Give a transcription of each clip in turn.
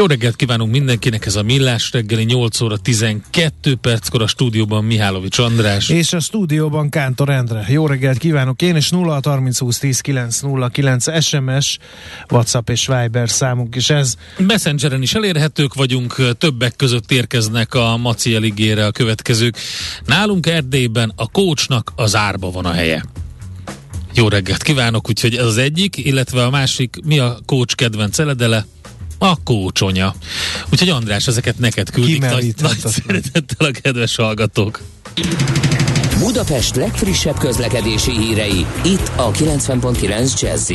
Jó reggelt kívánunk mindenkinek, ez a Millás reggeli 8 óra 12 perckor a stúdióban Mihálovics András. És a stúdióban Kántor Endre. Jó reggelt kívánok én, és 0 30 20 10 9 0 9 SMS, WhatsApp és Viber számunk is ez. Messengeren is elérhetők vagyunk, többek között érkeznek a Maci eligére a következők. Nálunk Erdélyben a kócsnak az árba van a helye. Jó reggelt kívánok, úgyhogy ez az egyik, illetve a másik, mi a kócs kedvenc eledele? A kócsonya. Úgyhogy András, ezeket neked küldik nagy, nagy szeretettel a kedves hallgatók. Budapest legfrissebb közlekedési hírei, itt a 90.9 jazz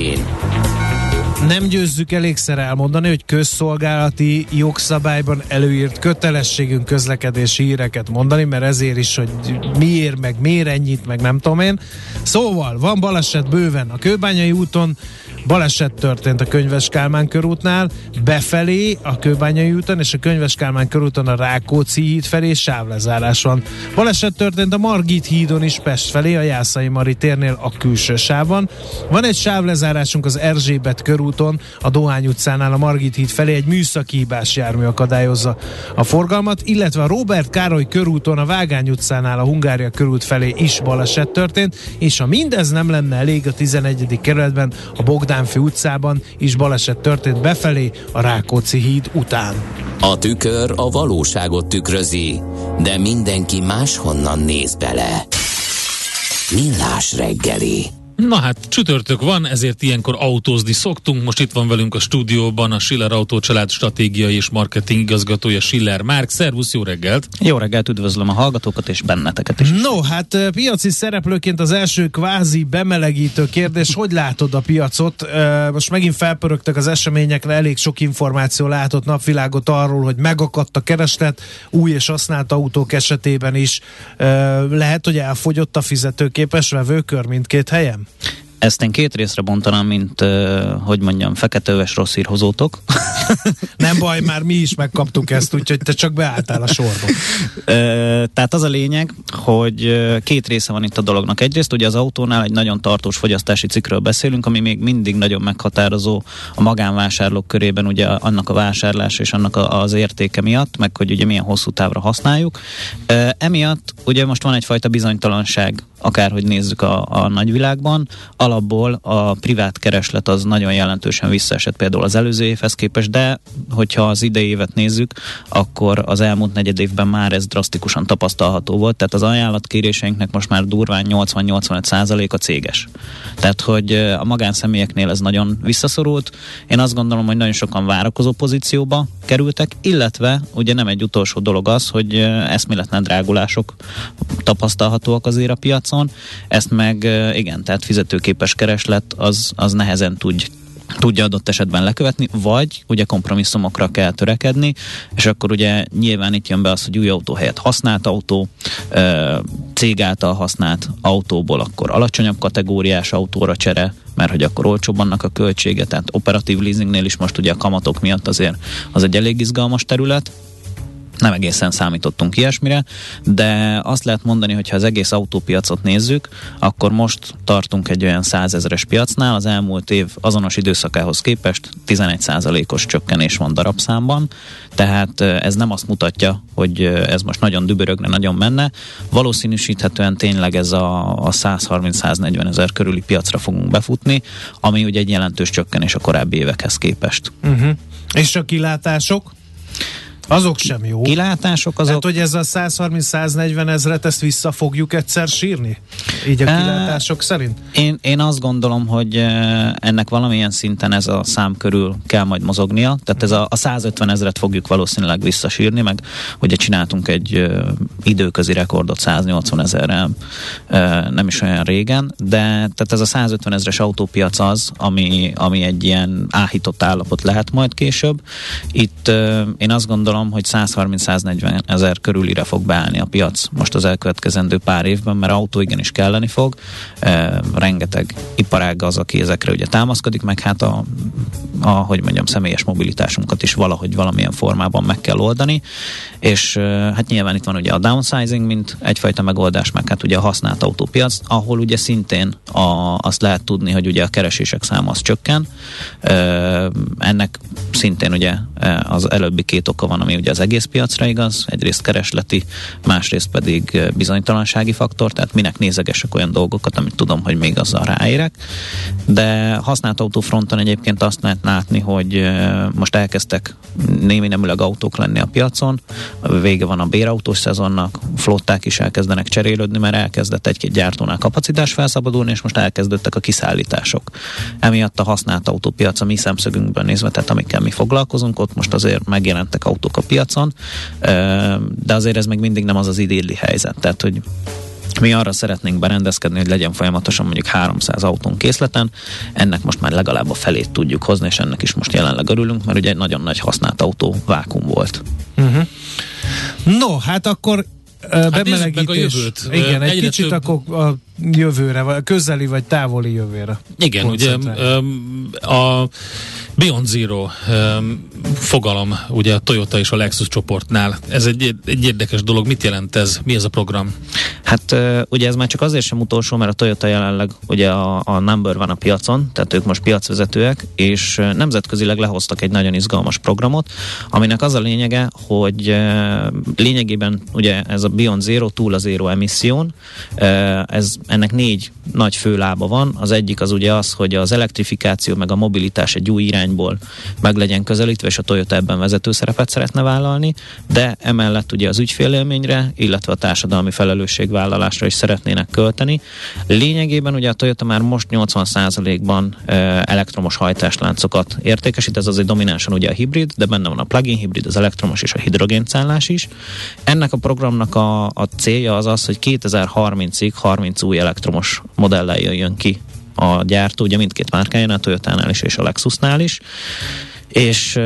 nem győzzük elégszer elmondani, hogy közszolgálati jogszabályban előírt kötelességünk közlekedési híreket mondani, mert ezért is, hogy miért, meg miért ennyit, meg nem tudom én. Szóval, van baleset bőven a Kőbányai úton, Baleset történt a Könyves Kálmán körútnál, befelé a Kőbányai úton, és a Könyves Kálmán körúton a Rákóczi híd felé sávlezárás van. Baleset történt a Margit hídon is Pest felé, a Jászai Mari térnél a külső sávban. Van egy sávlezárásunk az Erzsébet körúton, a Dohány utcánál a Margit híd felé egy műszaki hibás jármű akadályozza a forgalmat, illetve a Robert Károly körúton, a Vágány utcánál a Hungária körút felé is baleset történt, és ha mindez nem lenne elég a 11. kerületben, a Bogdán Bogdánfi utcában is baleset történt befelé a Rákóczi híd után. A tükör a valóságot tükrözi, de mindenki máshonnan néz bele. Millás reggeli. Na hát csütörtök van, ezért ilyenkor autózni szoktunk. Most itt van velünk a stúdióban a Schiller Autó család stratégiai és marketing igazgatója Schiller Márk. Szervusz, jó reggelt! Jó reggelt, üdvözlöm a hallgatókat és benneteket is. No, hát piaci szereplőként az első kvázi bemelegítő kérdés, hogy látod a piacot? Most megint felpörögtek az eseményekre, elég sok információ látott napvilágot arról, hogy megakadt a kereslet, új és használt autók esetében is. Lehet, hogy elfogyott a fizetőképes vevőkör mindkét helyen? Ezt én két részre bontanám, mint, uh, hogy mondjam, feketeöves rossz hírhozótok. Nem baj, már mi is megkaptuk ezt, úgyhogy te csak beálltál a sorba. Uh, tehát az a lényeg, hogy két része van itt a dolognak. Egyrészt ugye az autónál egy nagyon tartós fogyasztási cikről beszélünk, ami még mindig nagyon meghatározó a magánvásárlók körében, ugye annak a vásárlás és annak a, az értéke miatt, meg hogy ugye milyen hosszú távra használjuk. Uh, emiatt ugye most van egyfajta bizonytalanság akárhogy nézzük a, a nagyvilágban, alapból a privát kereslet az nagyon jelentősen visszaesett például az előző évhez képest, de hogyha az idei évet nézzük, akkor az elmúlt negyed évben már ez drasztikusan tapasztalható volt, tehát az ajánlatkéréseinknek most már durván 80-85 százalék a céges. Tehát, hogy a magánszemélyeknél ez nagyon visszaszorult. Én azt gondolom, hogy nagyon sokan várakozó pozícióba kerültek, illetve ugye nem egy utolsó dolog az, hogy eszméletlen drágulások tapasztalhatóak azért a piacon, piacon, ezt meg igen, tehát fizetőképes kereslet az, az nehezen tud tudja adott esetben lekövetni, vagy ugye kompromisszumokra kell törekedni, és akkor ugye nyilván itt jön be az, hogy új autó helyett használt autó, cég által használt autóból akkor alacsonyabb kategóriás autóra csere, mert hogy akkor olcsóbb annak a költsége, tehát operatív leasingnél is most ugye a kamatok miatt azért az egy elég izgalmas terület, nem egészen számítottunk ilyesmire, de azt lehet mondani, hogy ha az egész autópiacot nézzük, akkor most tartunk egy olyan százezeres piacnál, az elmúlt év azonos időszakához képest 11%-os csökkenés van darabszámban, tehát ez nem azt mutatja, hogy ez most nagyon dübörögne, nagyon menne. Valószínűsíthetően tényleg ez a, a 130-140 ezer körüli piacra fogunk befutni, ami ugye egy jelentős csökkenés a korábbi évekhez képest. Uh-huh. És a kilátások? Azok sem jó. Kilátások azok... Hát, hogy ez a 130-140 ezret, ezt vissza fogjuk egyszer sírni? Így a kilátások uh, szerint? Én, én azt gondolom, hogy ennek valamilyen szinten ez a szám körül kell majd mozognia. Tehát ez a, a 150 ezret fogjuk valószínűleg visszasírni, meg ugye csináltunk egy időközi rekordot 180 ezerrel nem is olyan régen, de tehát ez a 150 ezres autópiac az, ami, ami egy ilyen áhított állapot lehet majd később. Itt én azt gondolom, gondolom, hogy 130-140 ezer körülire fog beállni a piac most az elkövetkezendő pár évben, mert autó igenis kelleni fog. E, rengeteg iparág az, aki ezekre ugye támaszkodik, meg hát a, a, hogy mondjam, személyes mobilitásunkat is valahogy valamilyen formában meg kell oldani, és e, hát nyilván itt van ugye a downsizing, mint egyfajta megoldás, meg hát ugye a használt autópiac, ahol ugye szintén a, azt lehet tudni, hogy ugye a keresések száma az csökken. E, ennek szintén ugye az előbbi két oka van, ami ugye az egész piacra igaz, egyrészt keresleti, másrészt pedig bizonytalansági faktor, tehát minek nézegesek olyan dolgokat, amit tudom, hogy még azzal ráérek. De használt autófronton egyébként azt lehet látni, hogy most elkezdtek némi nemüleg autók lenni a piacon, vége van a bérautós szezonnak, flották is elkezdenek cserélődni, mert elkezdett egy-két gyártónál kapacitás felszabadulni, és most elkezdődtek a kiszállítások. Emiatt a használt autópiac a mi szemszögünkben nézve, tehát amikkel mi foglalkozunk, ott most azért megjelentek autók a piacon, de azért ez még mindig nem az az idilli helyzet. Tehát, hogy mi arra szeretnénk berendezkedni, hogy legyen folyamatosan mondjuk 300 autón készleten, ennek most már legalább a felét tudjuk hozni, és ennek is most jelenleg örülünk, mert ugye egy nagyon nagy használt autó vákum volt. Uh-huh. No, hát akkor Hát bemelegítés. meg a jövőt. Igen, egy Egyre kicsit több- akkor a jövőre, vagy a közeli vagy távoli jövőre. Igen, ugye a Beyond Zero öm, fogalom, ugye a Toyota és a Lexus csoportnál. Ez egy, egy érdekes dolog. Mit jelent ez? Mi ez a program? Hát ugye ez már csak azért sem utolsó, mert a Toyota jelenleg ugye a, a number van a piacon, tehát ők most piacvezetőek, és nemzetközileg lehoztak egy nagyon izgalmas programot, aminek az a lényege, hogy lényegében ugye ez a Beyond Zero túl a zero emisszión, ez, ennek négy nagy főlába van. Az egyik az ugye az, hogy az elektrifikáció meg a mobilitás egy új irányból meg legyen közelítve, és a Toyota ebben vezető szerepet szeretne vállalni, de emellett ugye az ügyfélélményre, illetve a társadalmi felelősségvállalásra is szeretnének költeni. Lényegében ugye a Toyota már most 80%-ban ö, elektromos hajtásláncokat értékesít, ez azért dominánsan ugye a hibrid, de benne van a plug-in hibrid, az elektromos és a hidrogénszállás is. Ennek a programnak a, a célja az az, hogy 2030-ig 30 új elektromos modellel jöjjön ki a gyártó, ugye mindkét márkájánál, a Toyota-nál is és a Lexusnál is és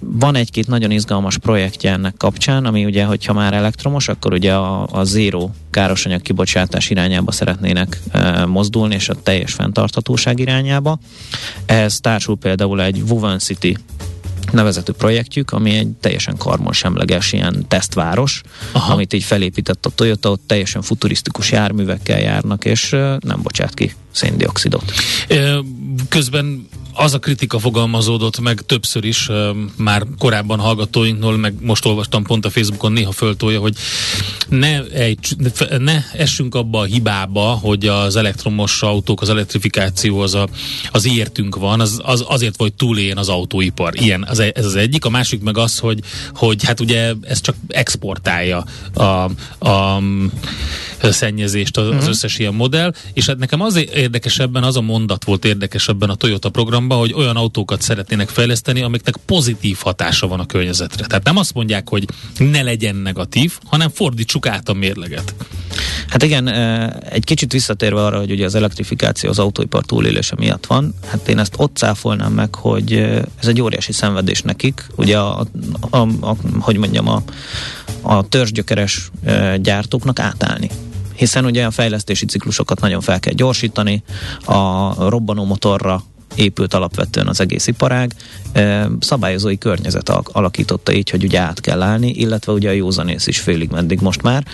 van egy-két nagyon izgalmas projektje ennek kapcsán, ami ugye, hogyha már elektromos, akkor ugye a, a zero károsanyag kibocsátás irányába szeretnének uh, mozdulni, és a teljes fenntarthatóság irányába. Ehhez társul például egy Woven City nevezetű projektjük, ami egy teljesen karbonsemleges ilyen tesztváros, Aha. Amit így felépített a Toyota, ott teljesen futurisztikus járművekkel járnak, és nem bocsát ki széndiokszidot. Közben az a kritika fogalmazódott meg többször is, már korábban hallgatóinknól, meg most olvastam pont a Facebookon, néha föltolja, hogy ne, ejts, ne essünk abba a hibába, hogy az elektromos autók, az elektrifikáció az, a, az értünk van, az, az azért vagy túléljen az autóipar. Ilyen, az, ez az egyik. A másik meg az, hogy, hogy hát ugye ez csak exportálja a, a szennyezést az, az összes ilyen modell, és hát nekem az érdekesebben, az a mondat volt érdekesebben a Toyota programban, hogy olyan autókat szeretnének fejleszteni, amiknek pozitív hatása van a környezetre. Tehát nem azt mondják, hogy ne legyen negatív, hanem fordítsuk át a mérleget. Hát igen, egy kicsit visszatérve arra, hogy ugye az elektrifikáció az autóipar túlélése miatt van, hát én ezt ott cáfolnám meg, hogy ez egy óriási szenvedés nekik, ugye a, a, a, hogy mondjam, a, a törzsgyökeres gyártóknak átállni. Hiszen ugye a fejlesztési ciklusokat nagyon fel kell gyorsítani, a robbanó motorra épült alapvetően az egész iparág, szabályozói környezet al- alakította így, hogy ugye át kell állni, illetve ugye a józanész is félig meddig most már.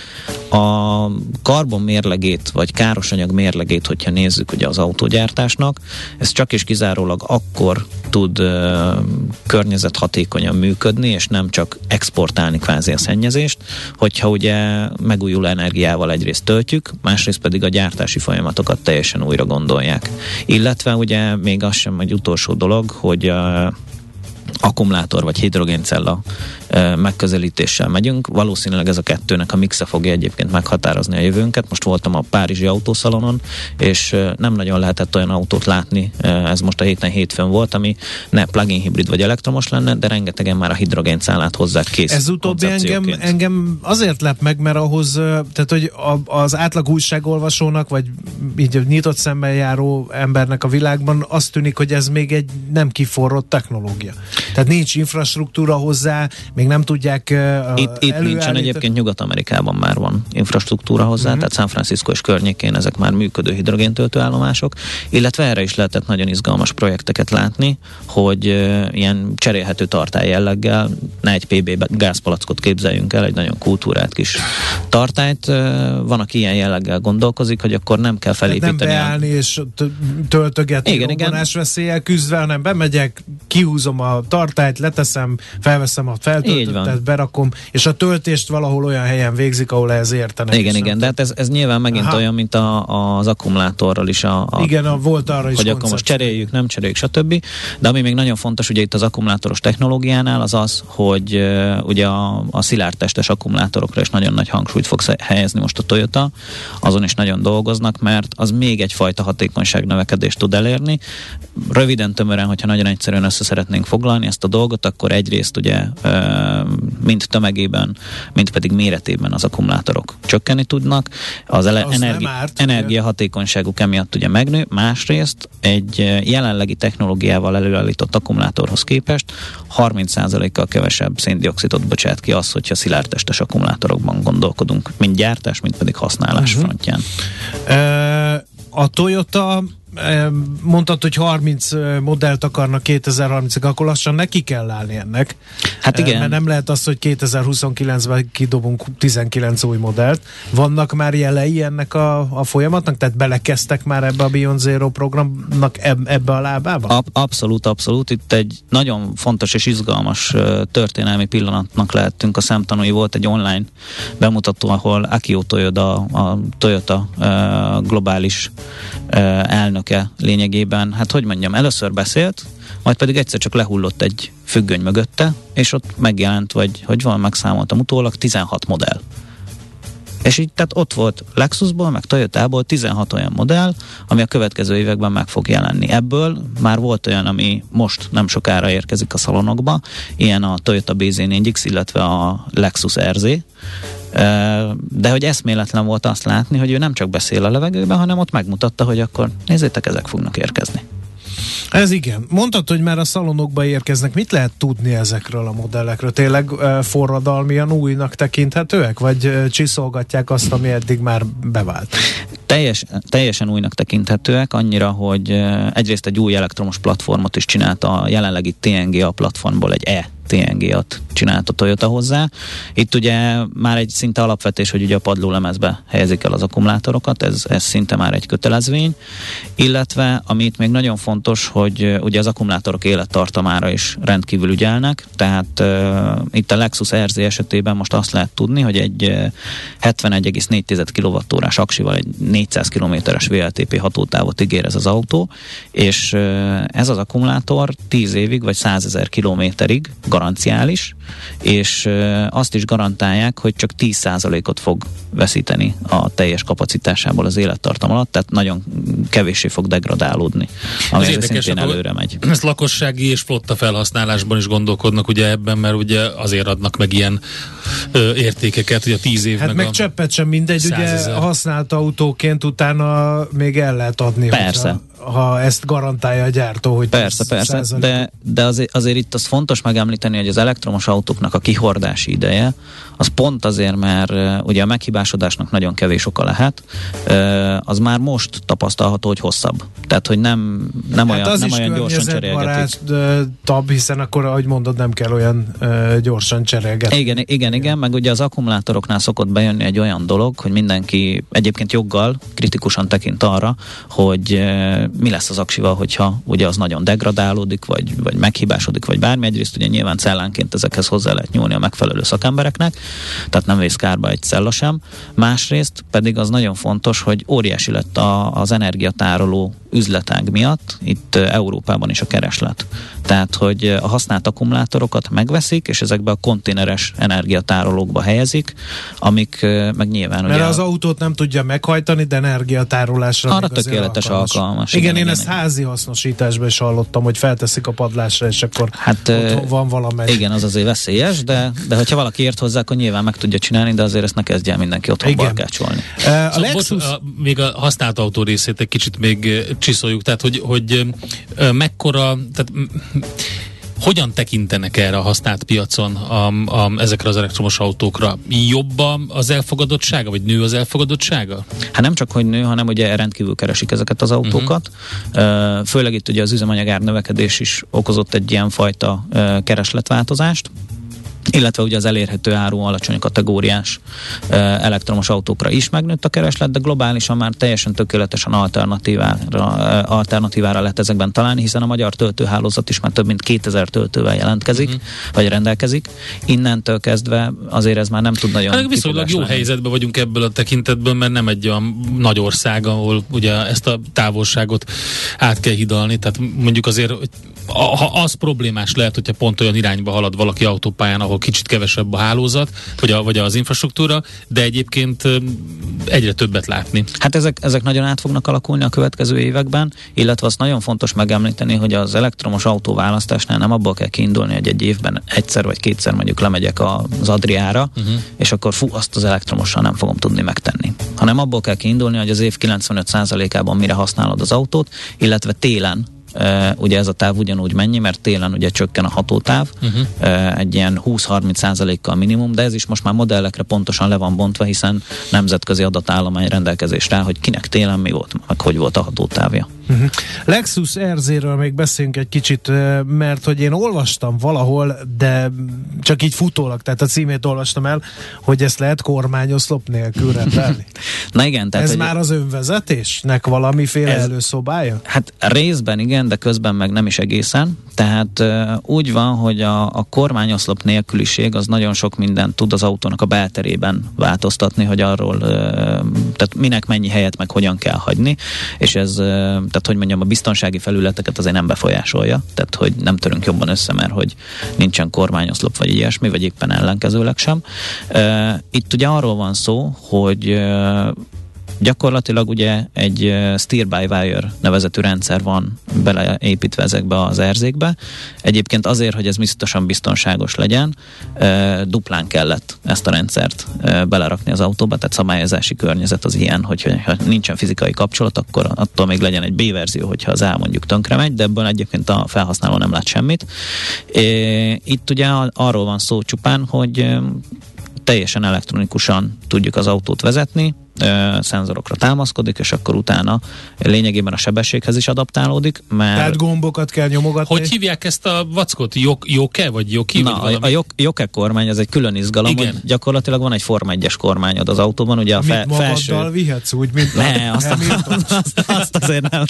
A karbon mérlegét, vagy károsanyag mérlegét, hogyha nézzük ugye az autógyártásnak, ez csak és kizárólag akkor tud környezethatékonyan működni, és nem csak exportálni kvázi a szennyezést, hogyha ugye megújuló energiával egyrészt töltjük, másrészt pedig a gyártási folyamatokat teljesen újra gondolják. Illetve ugye még az sem egy utolsó dolog, hogy uh, akkumulátor vagy hidrogéncella megközelítéssel megyünk. Valószínűleg ez a kettőnek a mixe fogja egyébként meghatározni a jövőnket. Most voltam a Párizsi autószalonon, és nem nagyon lehetett olyan autót látni, ez most a héten hétfőn volt, ami ne plug-in hibrid vagy elektromos lenne, de rengetegen már a hidrogéncellát hozzák kész Ez utóbbi engem, engem azért lep meg, mert ahhoz, tehát hogy a, az átlag újságolvasónak, vagy így nyitott szemmel járó embernek a világban azt tűnik, hogy ez még egy nem kiforrott technológia. Tehát nincs infrastruktúra hozzá, még még nem tudják uh, Itt, itt nincsen, egyébként Nyugat-Amerikában már van infrastruktúra hozzá, uh-huh. tehát San Francisco és környékén ezek már működő hidrogéntöltőállomások, illetve erre is lehetett nagyon izgalmas projekteket látni, hogy uh, ilyen cserélhető tartály jelleggel, ne egy PB gázpalackot képzeljünk el, egy nagyon kultúrát kis tartályt, uh, van, aki ilyen jelleggel gondolkozik, hogy akkor nem kell felépíteni. Tehát nem beállni a... és töltögetni igen, igen. veszélyel küzdve, hanem bemegyek, kihúzom a tartályt, leteszem, felveszem a feltöltöttet, berakom, és a töltést valahol olyan helyen végzik, ahol ehhez értenek. Igen, igen, de hát ez, ez nyilván megint Aha. olyan, mint a, az akkumulátorral is. A, a, igen, a, volt arra is Hogy akkor most cseréljük, nem cseréljük, stb. De ami még nagyon fontos, ugye itt az akkumulátoros technológiánál, az az, hogy uh, ugye a, a szilárdtestes akkumulátorokra is nagyon nagy hangsúlyt fog helyezni most a Toyota, azon is nagyon dolgoznak, mert az még egyfajta hatékonyság növekedést tud elérni. Röviden, tömören, hogyha nagyon egyszerűen össze szeretnénk foglalni ezt a dolgot, akkor egyrészt ugye mind tömegében, mind pedig méretében az akkumulátorok csökkenni tudnak. Az, ele- az energi- árt, energiahatékonyságuk emiatt ugye megnő. Másrészt egy jelenlegi technológiával előállított akkumulátorhoz képest 30%-kal kevesebb széndiokszidot bocsát ki az, hogyha szilárdtestes akkumulátorokban gondolkodunk, mind gyártás, mind pedig használás uh-huh. frontján. a Toyota mondtad, hogy 30 modellt akarnak 2030-ig, akkor lassan neki kell állni ennek. Hát igen. Mert nem lehet az, hogy 2029-ben kidobunk 19 új modellt. Vannak már jelei ennek a, a folyamatnak? Tehát belekezdtek már ebbe a Beyond Zero programnak ebbe a lábába? Ab, abszolút, abszolút. Itt egy nagyon fontos és izgalmas történelmi pillanatnak lehettünk a szemtanúi. Volt egy online bemutató, ahol Akio Toyoda, a Toyota globális elnök elnöke lényegében, hát hogy mondjam, először beszélt, majd pedig egyszer csak lehullott egy függöny mögötte, és ott megjelent, vagy hogy van, megszámoltam utólag, 16 modell. És így tehát ott volt Lexusból, meg Toyotából 16 olyan modell, ami a következő években meg fog jelenni. Ebből már volt olyan, ami most nem sokára érkezik a szalonokba, ilyen a Toyota BZ4X, illetve a Lexus RZ, de hogy eszméletlen volt azt látni, hogy ő nem csak beszél a levegőben, hanem ott megmutatta, hogy akkor nézzétek, ezek fognak érkezni. Ez igen. Mondtad, hogy már a szalonokba érkeznek. Mit lehet tudni ezekről a modellekről? Tényleg forradalmian újnak tekinthetőek? Vagy csiszolgatják azt, ami eddig már bevált? Teljes, teljesen újnak tekinthetőek, annyira, hogy egyrészt egy új elektromos platformot is csinált a jelenlegi TNGA platformból egy E TNG-at csinált a Toyota hozzá. Itt ugye már egy szinte alapvetés, hogy ugye a padlólemezbe helyezik el az akkumulátorokat, ez, ez szinte már egy kötelezvény, illetve amit még nagyon fontos, hogy ugye az akkumulátorok élettartamára is rendkívül ügyelnek, tehát uh, itt a Lexus RZ esetében most azt lehet tudni, hogy egy uh, 71,4 kWh aksival egy 400 km-es VLTP hatótávot ígér ez az autó, és uh, ez az akkumulátor 10 évig vagy 100 ezer kilométerig garanciális, és azt is garantálják, hogy csak 10%-ot fog veszíteni a teljes kapacitásából az élettartam alatt, tehát nagyon kevéssé fog degradálódni, ami ez szintén előre megy. Ezt lakossági és flotta felhasználásban is gondolkodnak ugye ebben, mert ugye azért adnak meg ilyen ö, értékeket, hogy a 10 év hát meg, meg a cseppet sem mindegy, ugye használt autóként utána még el lehet adni. Persze. Hogyha ha ezt garantálja a gyártó, hogy Persze, persze, de, de azért, azért itt az fontos megemlíteni, hogy az elektromos autóknak a kihordási ideje, az pont azért, mert ugye a meghibásodásnak nagyon kevés oka lehet, az már most tapasztalható, hogy hosszabb. Tehát, hogy nem, nem hát olyan, az nem olyan gyorsan cserélgetik. tab, hiszen akkor, ahogy mondod, nem kell olyan gyorsan cserélgetni. Igen, igen, igen, meg ugye az akkumulátoroknál szokott bejönni egy olyan dolog, hogy mindenki egyébként joggal kritikusan tekint arra, hogy mi lesz az aksival, hogyha ugye az nagyon degradálódik, vagy, vagy meghibásodik, vagy bármi. Egyrészt ugye nyilván cellánként ezekhez hozzá lehet nyúlni a megfelelő szakembereknek, tehát nem vész kárba egy cella sem. Másrészt pedig az nagyon fontos, hogy óriási lett a, az energiatároló üzletág miatt, itt Európában is a kereslet. Tehát, hogy a használt akkumulátorokat megveszik, és ezekbe a konténeres energiatárolókba helyezik, amik meg nyilván Mert ugye... az autót nem tudja meghajtani, de energiatárolásra Arra tökéletes alkalmas. alkalmas. Igen, igen, én igen, ezt igen. házi hasznosításban is hallottam, hogy felteszik a padlásra, és akkor hát, otthon van valami. Igen, az azért veszélyes, de, de hogyha valaki ért hozzá, akkor nyilván meg tudja csinálni, de azért ezt ne kezdje el mindenki otthon igen. barkácsolni. Uh, a szóval Lexus... bocs, a, még a használt autó részét egy kicsit még csiszoljuk, tehát hogy, hogy mekkora, tehát hogyan tekintenek erre a használt piacon a, a, ezekre az elektromos autókra? Jobb az elfogadottsága, vagy nő az elfogadottsága? Hát nem csak, hogy nő, hanem ugye rendkívül keresik ezeket az autókat. Uh-huh. Főleg itt ugye az üzemanyagár növekedés is okozott egy ilyen fajta keresletváltozást illetve ugye az elérhető áru alacsony kategóriás elektromos autókra is megnőtt a kereslet, de globálisan már teljesen tökéletesen alternatívára, alternatívára lehet ezekben találni, hiszen a magyar töltőhálózat is már több mint 2000 töltővel jelentkezik, uh-huh. vagy rendelkezik. Innentől kezdve azért ez már nem tud nagyon... Hát viszonylag jó lenni. helyzetben vagyunk ebből a tekintetből, mert nem egy olyan nagy ország, ahol ugye ezt a távolságot át kell hidalni, tehát mondjuk azért ha az problémás lehet, hogyha pont olyan irányba halad valaki autópályán, ahol kicsit kevesebb a hálózat, vagy, a, vagy az infrastruktúra, de egyébként egyre többet látni. Hát ezek, ezek nagyon át fognak alakulni a következő években, illetve azt nagyon fontos megemlíteni, hogy az elektromos autóválasztásnál nem abból kell kiindulni, hogy egy évben egyszer vagy kétszer mondjuk lemegyek az Adriára, uh-huh. és akkor fú, azt az elektromossal nem fogom tudni megtenni. Hanem abból kell kiindulni, hogy az év 95%-ában mire használod az autót, illetve télen ugye ez a táv ugyanúgy mennyi, mert télen ugye csökken a hatótáv, uh-huh. egy ilyen 20-30 százalékkal minimum, de ez is most már modellekre pontosan le van bontva, hiszen nemzetközi adatállomány rendelkezésre hogy kinek télen mi volt, meg hogy volt a hatótávja. Uh-huh. Lexus RZ-ről még beszéljünk egy kicsit, mert hogy én olvastam valahol, de csak így futólag, tehát a címét olvastam el, hogy ezt lehet kormányoszlop nélkül rendelni. Na igen. Tehát, Ez hogy már az önvezetésnek valamiféle ez, előszobája? Hát részben igen, de közben meg nem is egészen. Tehát uh, úgy van, hogy a, a kormányoszlop nélküliség az nagyon sok mindent tud az autónak a belterében változtatni, hogy arról, uh, tehát minek mennyi helyet meg hogyan kell hagyni, és ez tehát hogy mondjam, a biztonsági felületeket azért nem befolyásolja, tehát hogy nem törünk jobban össze, mert hogy nincsen kormányoszlop vagy ilyesmi, vagy éppen ellenkezőleg sem. Itt ugye arról van szó, hogy Gyakorlatilag ugye egy steer-by-wire nevezetű rendszer van beleépítve ezekbe az erzékbe. Egyébként azért, hogy ez biztosan biztonságos legyen, duplán kellett ezt a rendszert belerakni az autóba, tehát szabályozási környezet az ilyen, hogy ha nincsen fizikai kapcsolat, akkor attól még legyen egy B-verzió, hogyha az A mondjuk tönkre megy, de ebből egyébként a felhasználó nem lát semmit. Itt ugye arról van szó csupán, hogy teljesen elektronikusan tudjuk az autót vezetni, szenzorokra támaszkodik, és akkor utána lényegében a sebességhez is adaptálódik. Mert Tehát gombokat kell nyomogatni. Hogy hívják ezt a vackot? Jok, joke vagy Joki? Na, vagy a, a jok, Joke kormány, ez egy külön izgalom, Igen. hogy gyakorlatilag van egy Forma 1-es kormányod az autóban, ugye a fe, Mit felső... vihetsz úgy, mint ne, azt, a, azt, azt, azért nem.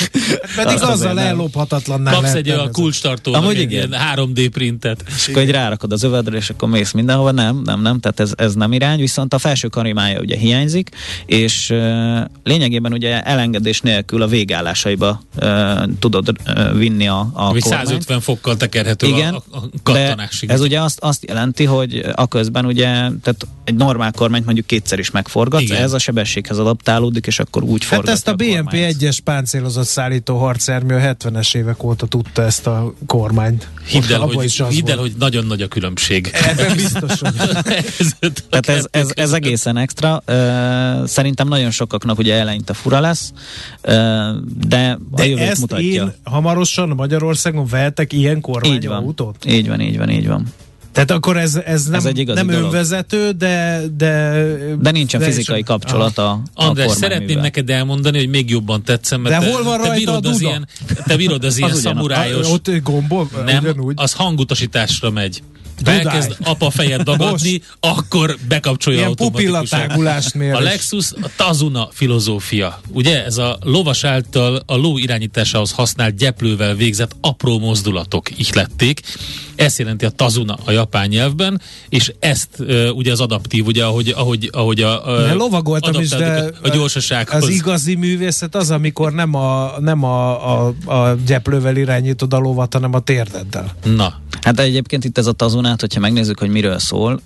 Pedig azt azzal ellophatatlan Kapsz egy a kulcstartónak egy igen. 3D printet. És akkor egy rárakod az övedre, és akkor mész mindenhova. Nem, nem, nem, tehát ez, ez nem irány, viszont a felső karimája ugye hiányzik, és lényegében ugye elengedés nélkül a végállásaiba tudod vinni a, a Ami 150 fokkal tekerhető Igen, a, a kattanásig. ez ugye azt, azt jelenti, hogy a közben ugye, tehát egy normál kormányt mondjuk kétszer is megforgat, ez a sebességhez adaptálódik, és akkor úgy hát ezt a BNP 1-es páncélozott szállító harcermű a 70-es évek óta tudta ezt a kormányt. Hidd el, hogy, hidd el, hogy nagyon nagy a különbség. Ebben biztos, hogy. ez, Tehát ez, ez, ez egészen extra. Uh, szerintem nagyon sokaknak ugye eleinte fura lesz, de, de a jövőt ezt mutatja. Én hamarosan Magyarországon vehetek ilyen kormányautót? Így van, így van, így van. Tehát akkor ez, ez nem, ez egy nem dolog. önvezető, de, de... De nincsen de fizikai is, kapcsolata a, András, szeretném neked elmondani, hogy még jobban tetszem, mert de te, hol van te bírod az ilyen, te bírod az, az ilyen szamurájos... Ott gombol? Nem, ugyanúgy. az hangutasításra megy elkezd apa fejet dagadni, akkor bekapcsolja Ilyen automatikusan. A Lexus a Tazuna filozófia. Ugye ez a lovas által a ló irányításához használt gyeplővel végzett apró mozdulatok ihlették. Ezt jelenti a Tazuna a japán nyelvben, és ezt uh, ugye az adaptív, ugye ahogy, ahogy, ahogy a, a lovagoltam is, de a gyorsasághoz. Az igazi művészet az, amikor nem a, nem a, a, a gyeplővel irányítod a lovat, hanem a térdeddel. Na. Hát egyébként itt ez a Tazunát, hogyha megnézzük, hogy miről szól,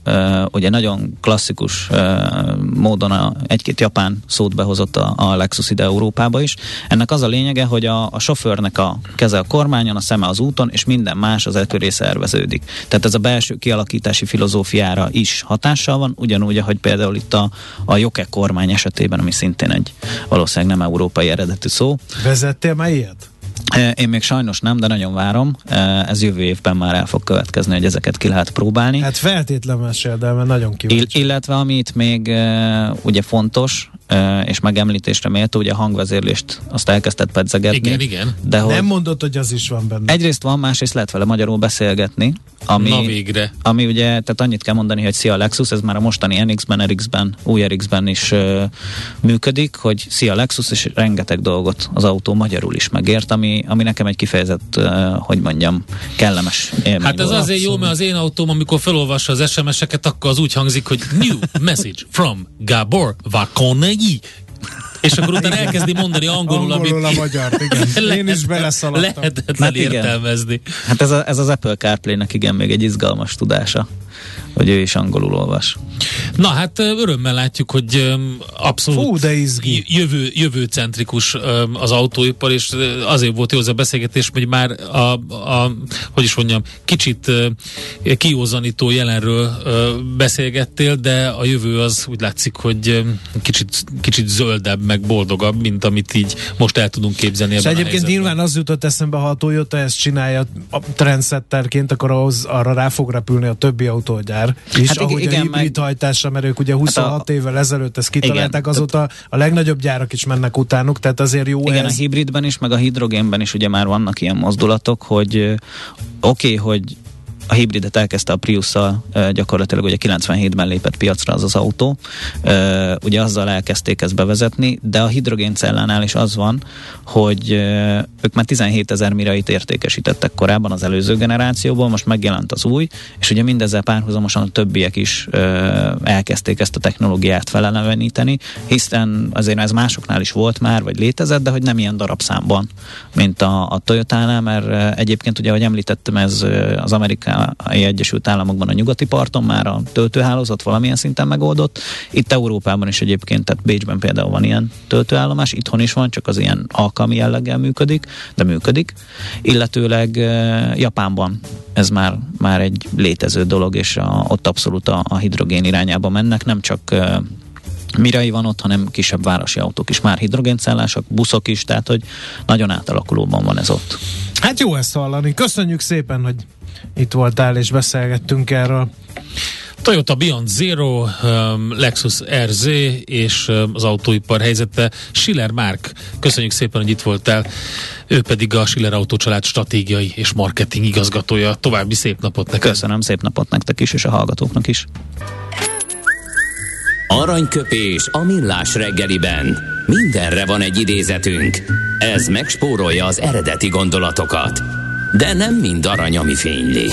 ugye nagyon klasszikus módon a, egy-két japán szót behozott a, a Lexus ide Európába is. Ennek az a lényege, hogy a, a sofőrnek a keze a kormányon, a szeme az úton, és minden más az elköré szerveződik. Tehát ez a belső kialakítási filozófiára is hatással van, ugyanúgy, ahogy például itt a, a Joke kormány esetében, ami szintén egy valószínűleg nem európai eredetű szó. Vezettél már ilyet? Én még sajnos nem, de nagyon várom. Ez jövő évben már el fog következni, hogy ezeket ki lehet próbálni. Hát feltétlen meséld el, mert nagyon kíváncsi. Ill- illetve amit még ugye fontos, és megemlítésre méltó, ugye a hangvezérlést azt elkezdett pedzegetni. Igen, igen. De hogy nem mondod, hogy az is van benne. Egyrészt van, másrészt lehet vele magyarul beszélgetni. Ami, Na végre. Ami ugye, tehát annyit kell mondani, hogy szia Lexus, ez már a mostani NX-ben, RX-ben, új RX-ben is uh, működik, hogy szia Lexus, és rengeteg dolgot az autó magyarul is megért, ami, ami nekem egy kifejezett, uh, hogy mondjam, kellemes élmény Hát ez volt. azért jó, mert az én autóm, amikor felolvassa az SMS-eket, akkor az úgy hangzik, hogy New message from Gabor Vakonei. És akkor utána elkezdi mondani angolul, Angolul amit a magyar, igen. Én is beleszaladtam. Lehetetlen Hát igen. értelmezni. Hát ez, a, ez az Apple CarPlay-nek igen még egy izgalmas tudása, hogy ő is angolul olvas. Na hát örömmel látjuk, hogy abszolút Fú, de izgi. jövő, jövőcentrikus az autóipar, és azért volt jó az a beszélgetés, hogy már a, a hogy is mondjam, kicsit kiózanító jelenről beszélgettél, de a jövő az úgy látszik, hogy kicsit, kicsit zöldebb, meg boldogabb, mint amit így most el tudunk képzelni És egyébként helyzetben. nyilván az jutott eszembe, ha a Toyota ezt csinálja a trendsetterként, akkor ahhoz arra rá fog repülni a többi autógyár is, Hát hát ahogy igen, a hibrid meg- hajtásra, mert ők ugye 26 évvel ezelőtt ezt kitalálták, Igen. azóta a legnagyobb gyárak is mennek utánuk, tehát azért jó Igen, ez. a hibridben is, meg a hidrogénben is ugye már vannak ilyen mozdulatok, hogy oké, okay, hogy a hibridet elkezdte a Prius-szal, gyakorlatilag ugye 97-ben lépett piacra az az autó, ugye azzal elkezdték ezt bevezetni, de a hidrogéncellánál is az van, hogy ők már 17 ezer mirait értékesítettek korábban az előző generációból, most megjelent az új, és ugye mindezzel párhuzamosan a többiek is elkezdték ezt a technológiát feleleveníteni, hiszen azért ez másoknál is volt már, vagy létezett, de hogy nem ilyen darabszámban, mint a, a Toyota-nál, mert egyébként ugye, ahogy említettem, ez az Amerikai Egyesült Államokban a nyugati parton már a töltőhálózat valamilyen szinten megoldott. Itt Európában is egyébként, tehát Bécsben például van ilyen töltőállomás, itthon is van, csak az ilyen alkalmi jelleggel működik, de működik. Illetőleg Japánban ez már, már egy létező dolog, és a, ott abszolút a, a hidrogén irányába mennek, nem csak Mirai van ott, hanem kisebb városi autók is már hidrogéncellások, buszok is, tehát hogy nagyon átalakulóban van ez ott. Hát jó ezt hallani. Köszönjük szépen, hogy itt voltál és beszélgettünk erről. Toyota Beyond Zero, um, Lexus RZ és um, az autóipar helyzete. Schiller Márk, köszönjük szépen, hogy itt voltál. Ő pedig a Schiller Autócsalád stratégiai és marketing igazgatója. További szép napot neked. Köszönöm, szép napot nektek is, és a hallgatóknak is. Aranyköpés a millás reggeliben. Mindenre van egy idézetünk. Ez megspórolja az eredeti gondolatokat. De nem mind arany, ami fényli.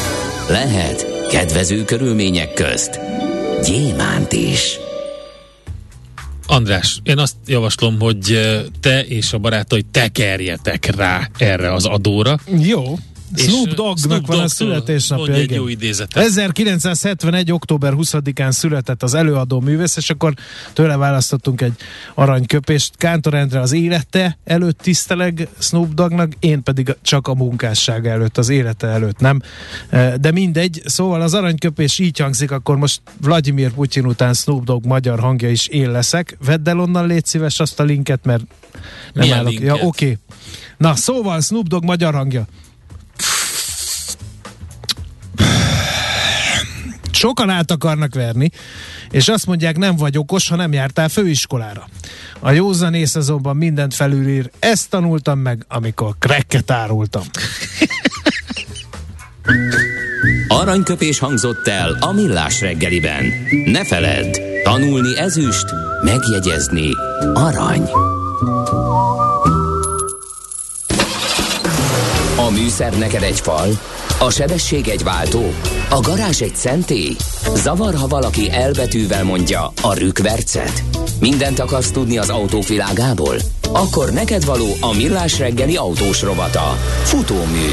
Lehet kedvező körülmények közt gyémánt is. András, én azt javaslom, hogy te és a barátaid tekerjetek rá erre az adóra. Jó. Snoop Doggnak van a születésnapja. egy igen. jó idézetet. 1971. október 20-án született az előadó művész, és akkor tőle választottunk egy aranyköpést. Kántor Endre az élete előtt tiszteleg Snoop Doggnak, én pedig csak a munkássága előtt, az élete előtt nem. De mindegy, szóval az aranyköpés így hangzik, akkor most Vladimir Putyin után Snoop Dogg magyar hangja is én leszek. Vedd el onnan, légy szíves azt a linket, mert nem Milyen állok. linket? Ja, oké. Okay. Na, szóval Snoop Dogg magyar hangja. Sokan át akarnak verni, és azt mondják, nem vagy okos, ha nem jártál főiskolára. A józanész azonban mindent felülír. Ezt tanultam meg, amikor krekket árultam. Aranyköpés hangzott el a millás reggeliben. Ne feledd, tanulni ezüst, megjegyezni arany. A műszer neked egy fal, a sebesség egy váltó, a garázs egy szentély. Zavar, ha valaki elbetűvel mondja a rükvercet. Mindent akarsz tudni az autóvilágából? Akkor neked való a millás reggeli autós rovata. Futómű.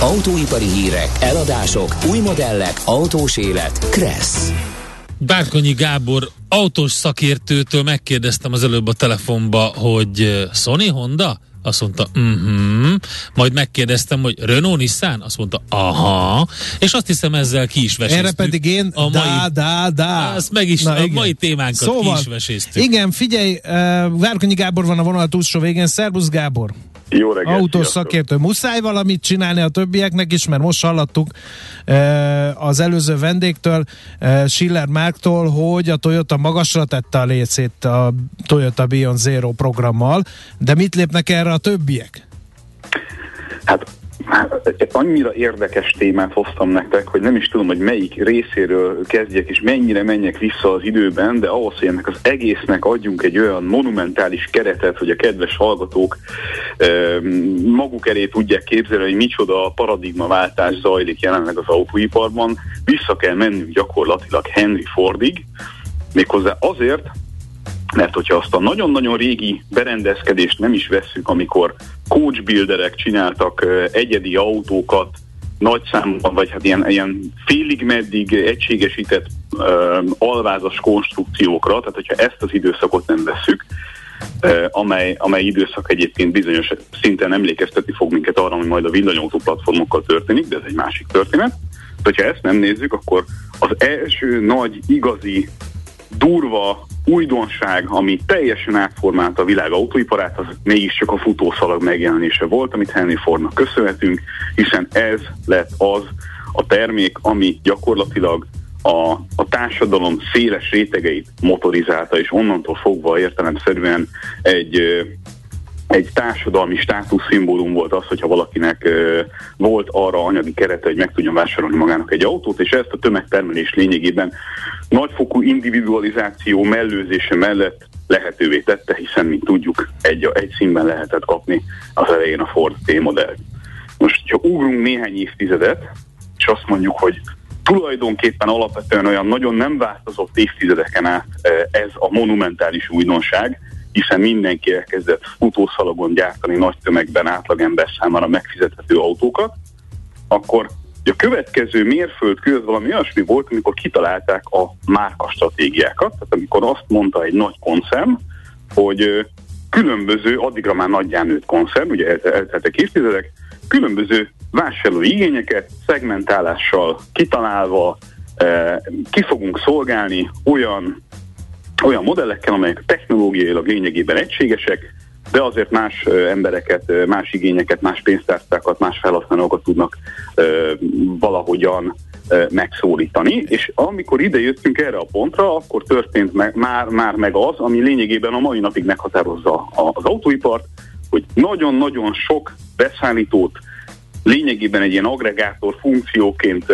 Autóipari hírek, eladások, új modellek, autós élet. Kressz. Bárkonyi Gábor autós szakértőtől megkérdeztem az előbb a telefonba, hogy eh, Sony Honda? Azt mondta, mhm. Majd megkérdeztem, hogy Renault Nissan? Azt mondta, aha. És azt hiszem ezzel ki is veséztük. Erre pedig én, a dá, mai, dá, dá. Azt meg is, a mai témánkat szóval, ki is veséztük. Igen, figyelj, uh, Várkonyi Gábor van a vonal túlsó végén. Szerbusz Gábor! Jó reggelt, autós szakértő. Muszáj valamit csinálni a többieknek is, mert most hallottuk eh, az előző vendégtől, eh, Schiller Márktól, hogy a Toyota magasra tette a lécét a Toyota Beyond Zero programmal, de mit lépnek erre a többiek? Hát hát, annyira érdekes témát hoztam nektek, hogy nem is tudom, hogy melyik részéről kezdjek, és mennyire menjek vissza az időben, de ahhoz, hogy ennek az egésznek adjunk egy olyan monumentális keretet, hogy a kedves hallgatók ö, maguk elé tudják képzelni, hogy micsoda paradigmaváltás zajlik jelenleg az autóiparban, vissza kell mennünk gyakorlatilag Henry Fordig, méghozzá azért, mert hogyha azt a nagyon-nagyon régi berendezkedést nem is vesszük, amikor coachbuilderek csináltak egyedi autókat nagy számban, vagy hát ilyen, ilyen félig meddig egységesített ö, alvázas konstrukciókra, tehát hogyha ezt az időszakot nem vesszük, ö, amely, amely időszak egyébként bizonyos szinten emlékeztetni fog minket arra, hogy majd a villanyautó platformokkal történik, de ez egy másik történet. De hogyha ezt nem nézzük, akkor az első nagy, igazi durva újdonság, ami teljesen átformálta a világ autóiparát, az mégiscsak a futószalag megjelenése volt, amit Henry Fordnak köszönhetünk, hiszen ez lett az a termék, ami gyakorlatilag a, a társadalom széles rétegeit motorizálta, és onnantól fogva értelemszerűen egy egy társadalmi státuszszimbólum volt az, hogyha valakinek volt arra anyagi kerete, hogy meg tudjon vásárolni magának egy autót, és ezt a tömegtermelés lényegében nagyfokú individualizáció mellőzése mellett lehetővé tette, hiszen, mint tudjuk, egy, egy színben lehetett kapni az elején a Ford T-modellt. Most, ha ugrunk néhány évtizedet, és azt mondjuk, hogy tulajdonképpen alapvetően olyan nagyon nem változott évtizedeken át ez a monumentális újdonság, hiszen mindenki elkezdett futószalagon gyártani nagy tömegben átlagember számára megfizethető autókat, akkor a következő mérföldkő az valami olyasmi volt, amikor kitalálták a márka stratégiákat, tehát amikor azt mondta egy nagy koncern, hogy különböző, addigra már nagyján nőtt koncern, ugye el- elteltek évtizedek, különböző vásárlói igényeket szegmentálással kitalálva ki fogunk szolgálni olyan olyan modellekkel, amelyek technológiailag lényegében egységesek, de azért más embereket, más igényeket, más pénztárcákat, más felhasználókat tudnak valahogyan megszólítani, és amikor ide jöttünk erre a pontra, akkor történt meg, már, már meg az, ami lényegében a mai napig meghatározza az autóipart, hogy nagyon-nagyon sok beszállítót lényegében egy ilyen agregátor funkcióként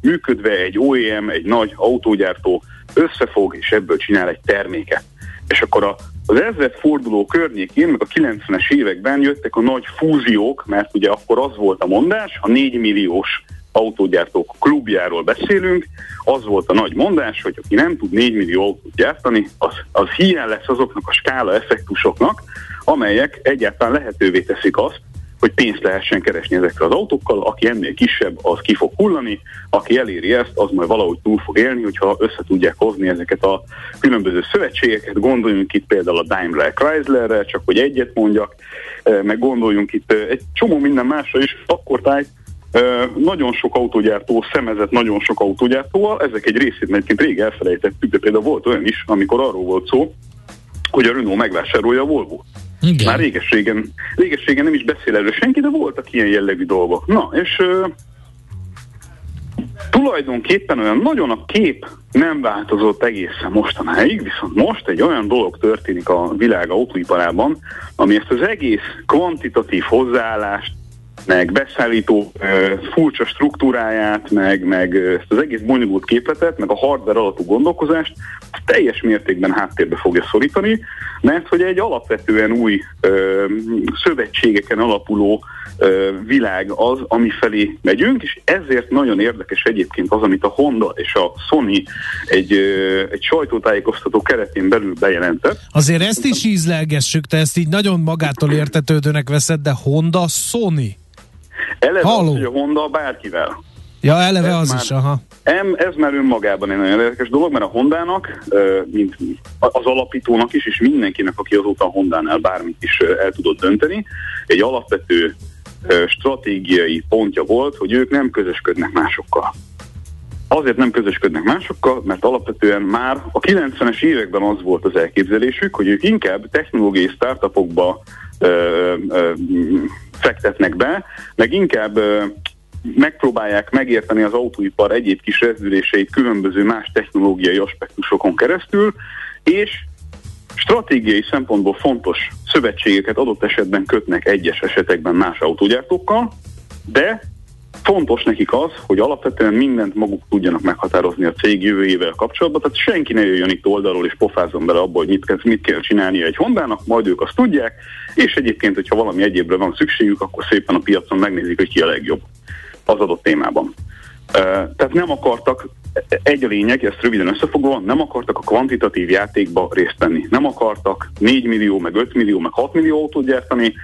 működve egy OEM, egy nagy autógyártó összefog, és ebből csinál egy terméket. És akkor a, az ezred forduló környékén, meg a 90-es években jöttek a nagy fúziók, mert ugye akkor az volt a mondás, a 4 milliós autógyártók klubjáról beszélünk, az volt a nagy mondás, hogy aki nem tud 4 millió autót gyártani, az, az hiány lesz azoknak a skála effektusoknak, amelyek egyáltalán lehetővé teszik azt, hogy pénzt lehessen keresni ezekkel az autókkal, aki ennél kisebb, az ki fog hullani, aki eléri ezt, az majd valahogy túl fog élni, hogyha össze tudják hozni ezeket a különböző szövetségeket, gondoljunk itt például a Daimler Chryslerre, csak hogy egyet mondjak, eh, meg gondoljunk itt eh, egy csomó minden másra is, akkor táj, eh, nagyon sok autógyártó szemezett nagyon sok autógyártóval, ezek egy részét egyébként rég elfelejtettük, de például volt olyan is, amikor arról volt szó, hogy a Renault megvásárolja a Volvo. Igen. Már réges-régen, réges-régen nem is beszél erről senki, de voltak ilyen jellegű dolgok. Na, és ö, tulajdonképpen olyan nagyon a kép nem változott egészen mostanáig, viszont most egy olyan dolog történik a világ autóiparában, ami ezt az egész kvantitatív hozzáállást, meg beszállító furcsa struktúráját, meg, meg ezt az egész bonyolult képletet, meg a hardware alapú gondolkozást teljes mértékben háttérbe fogja szorítani, mert hogy egy alapvetően új ö, szövetségeken alapuló ö, világ az, ami felé megyünk, és ezért nagyon érdekes egyébként az, amit a Honda és a Sony egy, ö, egy sajtótájékoztató keretén belül bejelentett, Azért ezt is ízlelgessük, te ezt így nagyon magától értetődőnek veszed, de Honda, Sony. Eleve az, Halló. hogy a Honda bárkivel. Ja, eleve Ez az már- is, aha. Em, ez már önmagában egy nagyon érdekes dolog, mert a Hondának, mint az alapítónak is, és mindenkinek, aki azóta a Hondánál bármit is el tudott dönteni, egy alapvető stratégiai pontja volt, hogy ők nem közösködnek másokkal. Azért nem közösködnek másokkal, mert alapvetően már a 90-es években az volt az elképzelésük, hogy ők inkább technológiai startupokba ö, ö, fektetnek be, meg inkább ö, megpróbálják megérteni az autóipar egyéb kis rezdüléseit különböző más technológiai aspektusokon keresztül, és stratégiai szempontból fontos szövetségeket adott esetben kötnek egyes esetekben más autógyártókkal, de fontos nekik az, hogy alapvetően mindent maguk tudjanak meghatározni a cég jövőjével kapcsolatban, tehát senki ne jöjjön itt oldalról és pofázzon bele abba, hogy mit mit kell csinálnia egy Hondának, majd ők azt tudják, és egyébként, hogyha valami egyébre van szükségük, akkor szépen a piacon megnézik, hogy ki a legjobb az adott témában. Tehát nem akartak, egy a lényeg, ezt röviden összefoglalva, nem akartak a kvantitatív játékba részt venni. Nem akartak 4 millió, meg 5 millió, meg 6 millió autót gyártani,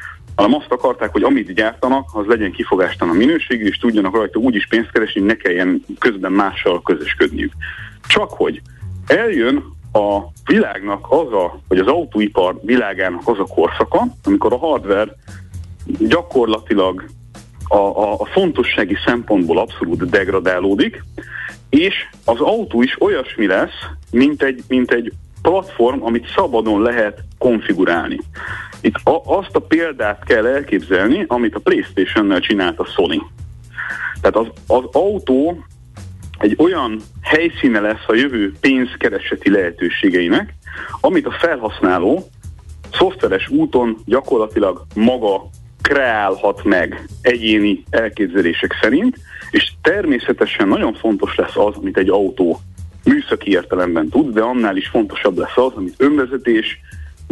hanem azt akarták, hogy amit gyártanak, az legyen kifogástalan minőségű, és tudjanak rajta úgy is pénzt keresni, ne kelljen közben mással közösködniük. Csak hogy eljön a világnak az a, vagy az autóipar világának az a korszaka, amikor a hardware gyakorlatilag a, a, a fontossági szempontból abszolút degradálódik, és az autó is olyasmi lesz, mint egy, mint egy platform, amit szabadon lehet konfigurálni. Itt a, azt a példát kell elképzelni, amit a Playstation-nel csinált a Sony. Tehát az, az autó egy olyan helyszíne lesz a jövő pénzkereseti lehetőségeinek, amit a felhasználó szoftveres úton gyakorlatilag maga kreálhat meg egyéni elképzelések szerint, és természetesen nagyon fontos lesz az, amit egy autó műszaki értelemben tud, de annál is fontosabb lesz az, amit önvezetés,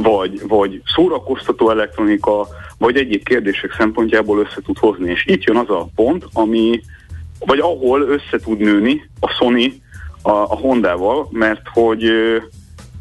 vagy, vagy szórakoztató elektronika, vagy egyéb kérdések szempontjából össze tud hozni. És itt jön az a pont, ami, vagy ahol össze tud nőni a Sony a, a Hondával, mert hogy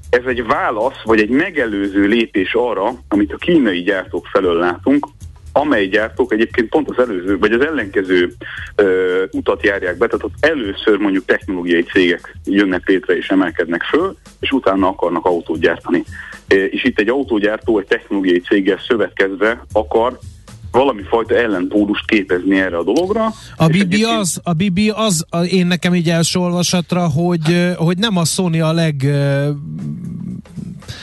ez egy válasz, vagy egy megelőző lépés arra, amit a kínai gyártók felől látunk, amely gyártók egyébként pont az előző, vagy az ellenkező ö, utat járják be, tehát ott először mondjuk technológiai cégek jönnek létre és emelkednek föl, és utána akarnak autót gyártani. E, és itt egy autógyártó egy technológiai céggel szövetkezve akar valami fajta ellenpólust képezni erre a dologra. A Bibi az, a Bibi az, a, én nekem így első olvasatra, hogy, hogy nem a Sony a leg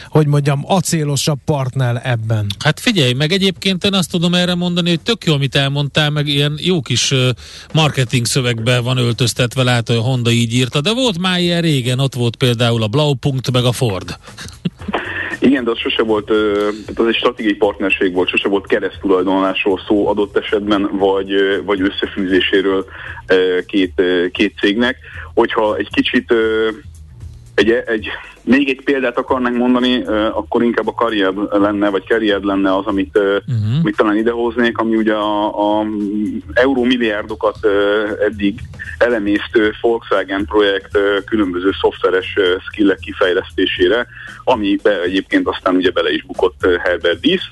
hogy mondjam, acélosabb partner ebben. Hát figyelj, meg egyébként én azt tudom erre mondani, hogy tök jó, amit elmondtál, meg ilyen jó kis marketing szövegben van öltöztetve, lehet, hogy a Honda így írta, de volt már ilyen régen, ott volt például a Blaupunkt, meg a Ford. Igen, de az sose volt, tehát az egy stratégiai partnerség volt, sose volt keresztulajdonlásról szó adott esetben, vagy, vagy összefűzéséről két, két cégnek. Hogyha egy kicsit egy, egy még egy példát akarnánk mondani, akkor inkább a karrier lenne, vagy karrier lenne az, amit, uh-huh. amit talán idehoznék, ami ugye a, a eurómilliárdokat eddig elemésztő Volkswagen projekt különböző szoftveres skillek kifejlesztésére, amibe egyébként aztán ugye bele is bukott Herbert Dies,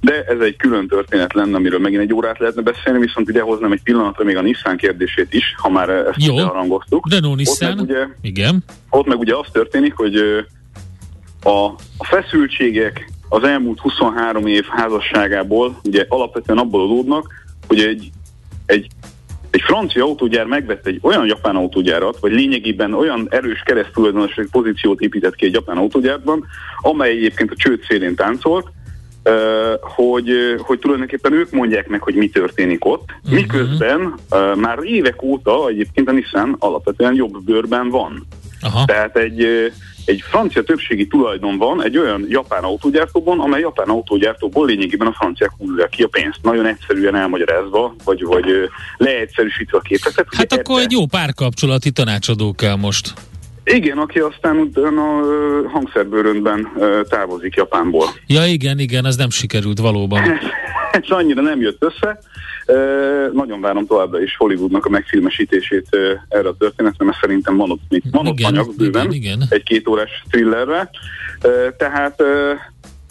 de ez egy külön történet lenne, amiről megint egy órát lehetne beszélni, viszont ide hoznám egy pillanatra még a Nissan kérdését is, ha már ezt Jó, harangoztuk. Renault Nissan, ugye, igen. Ott meg ugye az történik, hogy a, a feszültségek az elmúlt 23 év házasságából ugye alapvetően abból adódnak, hogy egy, egy, egy francia autógyár megvett egy olyan japán autógyárat, vagy lényegében olyan erős keresztulajdonosi pozíciót épített ki egy japán autógyárban, amely egyébként a csőd szélén táncolt, hogy, hogy tulajdonképpen ők mondják meg, hogy mi történik ott, uh-huh. miközben már évek óta egyébként a Nissan alapvetően jobb bőrben van. Aha. Tehát egy, egy francia többségi tulajdon van egy olyan japán autógyártóban, amely japán autógyártóból lényegében a franciák húzzák ki a pénzt. Nagyon egyszerűen elmagyarázva, vagy, vagy leegyszerűsítve a képletet. Hát akkor ebbe... egy jó párkapcsolati tanácsadó kell most. Igen, aki aztán a hangszerbőröntben távozik Japánból. Ja igen, igen, ez nem sikerült valóban. ez annyira nem jött össze. Nagyon várom továbbra is Hollywoodnak a megfilmesítését erre a történetre, mert szerintem van ott, még, van ott igen, anyag bőven, igen, igen. egy két órás thrillerre. Tehát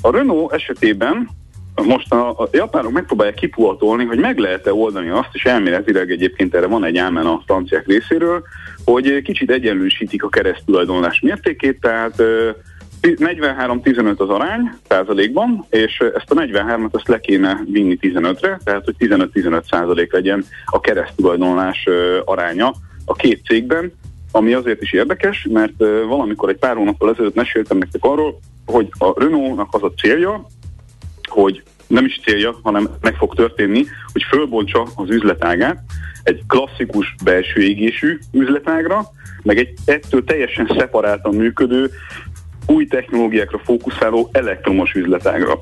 a Renault esetében most a, a japánok megpróbálják kipuhatolni, hogy meg lehet-e oldani azt, és elméletileg egyébként erre van egy álmen a franciák részéről, hogy kicsit egyenlősítik a keresztulajdonlás mértékét, tehát 43-15 az arány százalékban, és ezt a 43-at ezt le kéne vinni 15-re, tehát hogy 15-15 százalék legyen a keresztulajdonlás aránya a két cégben, ami azért is érdekes, mert valamikor egy pár hónappal ezelőtt meséltem nektek arról, hogy a Renault-nak az a célja, hogy nem is célja, hanem meg fog történni, hogy fölbontsa az üzletágát egy klasszikus belső égésű üzletágra, meg egy ettől teljesen szeparáltan működő, új technológiákra fókuszáló elektromos üzletágra.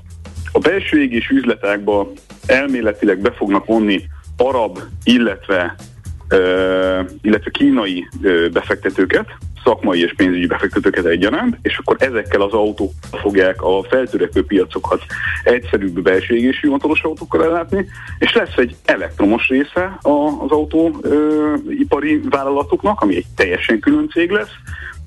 A belső égés üzletágba elméletileg be fognak vonni arab, illetve, uh, illetve kínai uh, befektetőket, szakmai és pénzügyi befektetőket egyaránt, és akkor ezekkel az autók fogják a feltörekvő piacokat egyszerűbb belső égésű motoros autókkal ellátni, és lesz egy elektromos része az autóipari vállalatoknak, ami egy teljesen külön cég lesz,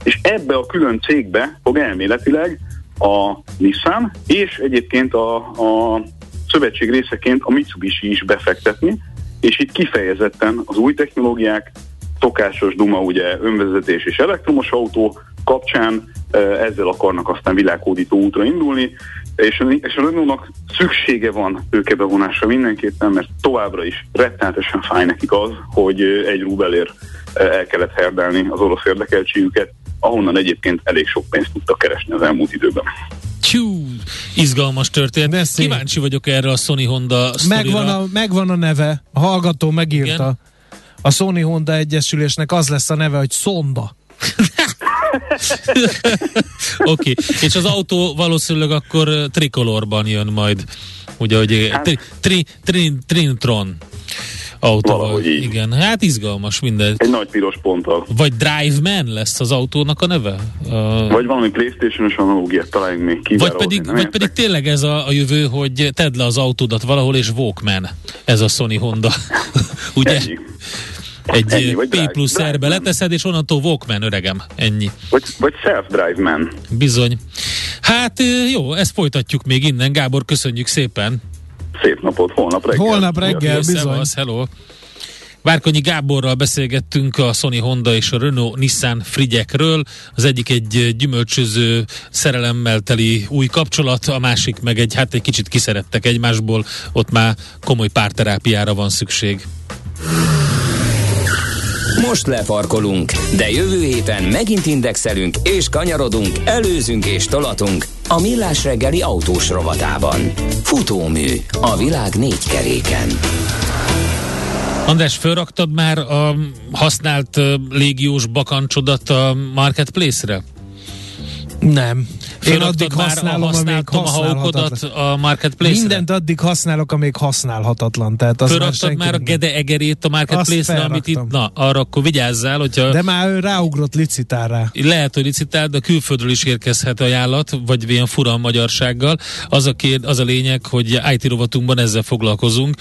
és ebbe a külön cégbe fog elméletileg a Nissan, és egyébként a, a szövetség részeként a Mitsubishi is befektetni, és itt kifejezetten az új technológiák, szokásos Duma ugye önvezetés és elektromos autó kapcsán ezzel akarnak aztán világhódító útra indulni, és, és a Renault-nak szüksége van tőkebevonásra mindenképpen, mert továbbra is rettenetesen fáj nekik az, hogy egy rubelért el kellett herdelni az orosz érdekeltségüket, ahonnan egyébként elég sok pénzt tudtak keresni az elmúlt időben. Tyú, izgalmas történet. Kíváncsi vagyok erre a Sony Honda megvan a, megvan a neve, a hallgató megírta. Igen? A Sony Honda Egyesülésnek az lesz a neve, hogy Sonda. Oké, okay. és az autó valószínűleg akkor trikolorban jön majd. Ugye, hogy hát, tri, tri, tri, Trintron autóval. Igen, hát izgalmas minden. Egy nagy piros ponttal. Vagy Drive Man lesz az autónak a neve? Uh, vagy valami Playstation-os analógiát találjunk még Vagy pedig, vagy pedig tényleg ez a, a jövő, hogy tedd le az autódat valahol, és Walkman. Ez a Sony Honda. Ugye? Ennyi. Egy Ennyi, vagy P plusz R-be leteszed, és onnantól Walkman, öregem. Ennyi. Vagy, vagy Self-Drive Man. Bizony. Hát jó, ezt folytatjuk még innen. Gábor, köszönjük szépen. Szép napot, holnap reggel. Holnap reggel, bizony. Szevasz, hello. Várkonyi Gáborral beszélgettünk a Sony Honda és a Renault Nissan Frigyekről. Az egyik egy gyümölcsöző szerelemmel teli új kapcsolat, a másik meg egy, hát egy kicsit kiszerettek egymásból, ott már komoly párterápiára van szükség. Most lefarkolunk, de jövő héten megint indexelünk és kanyarodunk, előzünk és tolatunk a Millás reggeli autós rovatában. Futómű a világ négy keréken. András, felraktad már a használt légiós bakancsodat a Marketplace-re? Nem. Én addig használom, amíg használhatatlan. a marketplace Mindent addig használok, amíg használhatatlan. Tehát az Fölraktad már, már a Gede Egerét a marketplace-re, amit itt, na, arra akkor vigyázzál, hogyha... De már ő ráugrott licitálra. Lehet, hogy licitál, de külföldről is érkezhet ajánlat, vagy ilyen fura magyarsággal. Az a, kér, az a lényeg, hogy IT rovatunkban ezzel foglalkozunk.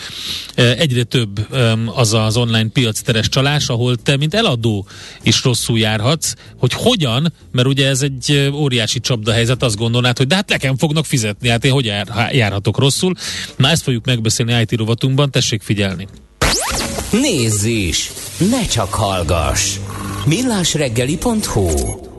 E, egyre több az az online piac teres csalás, ahol te, mint eladó is rosszul járhatsz, hogy hogyan, mert ugye ez egy óriási csapdahelyzet, helyzet, azt gondolnád, hogy de hát nekem fognak fizetni, hát én hogy jár, járhatok rosszul. Na ezt fogjuk megbeszélni IT rovatunkban, tessék figyelni. Nézz is! Ne csak hallgass! millásreggeli.hu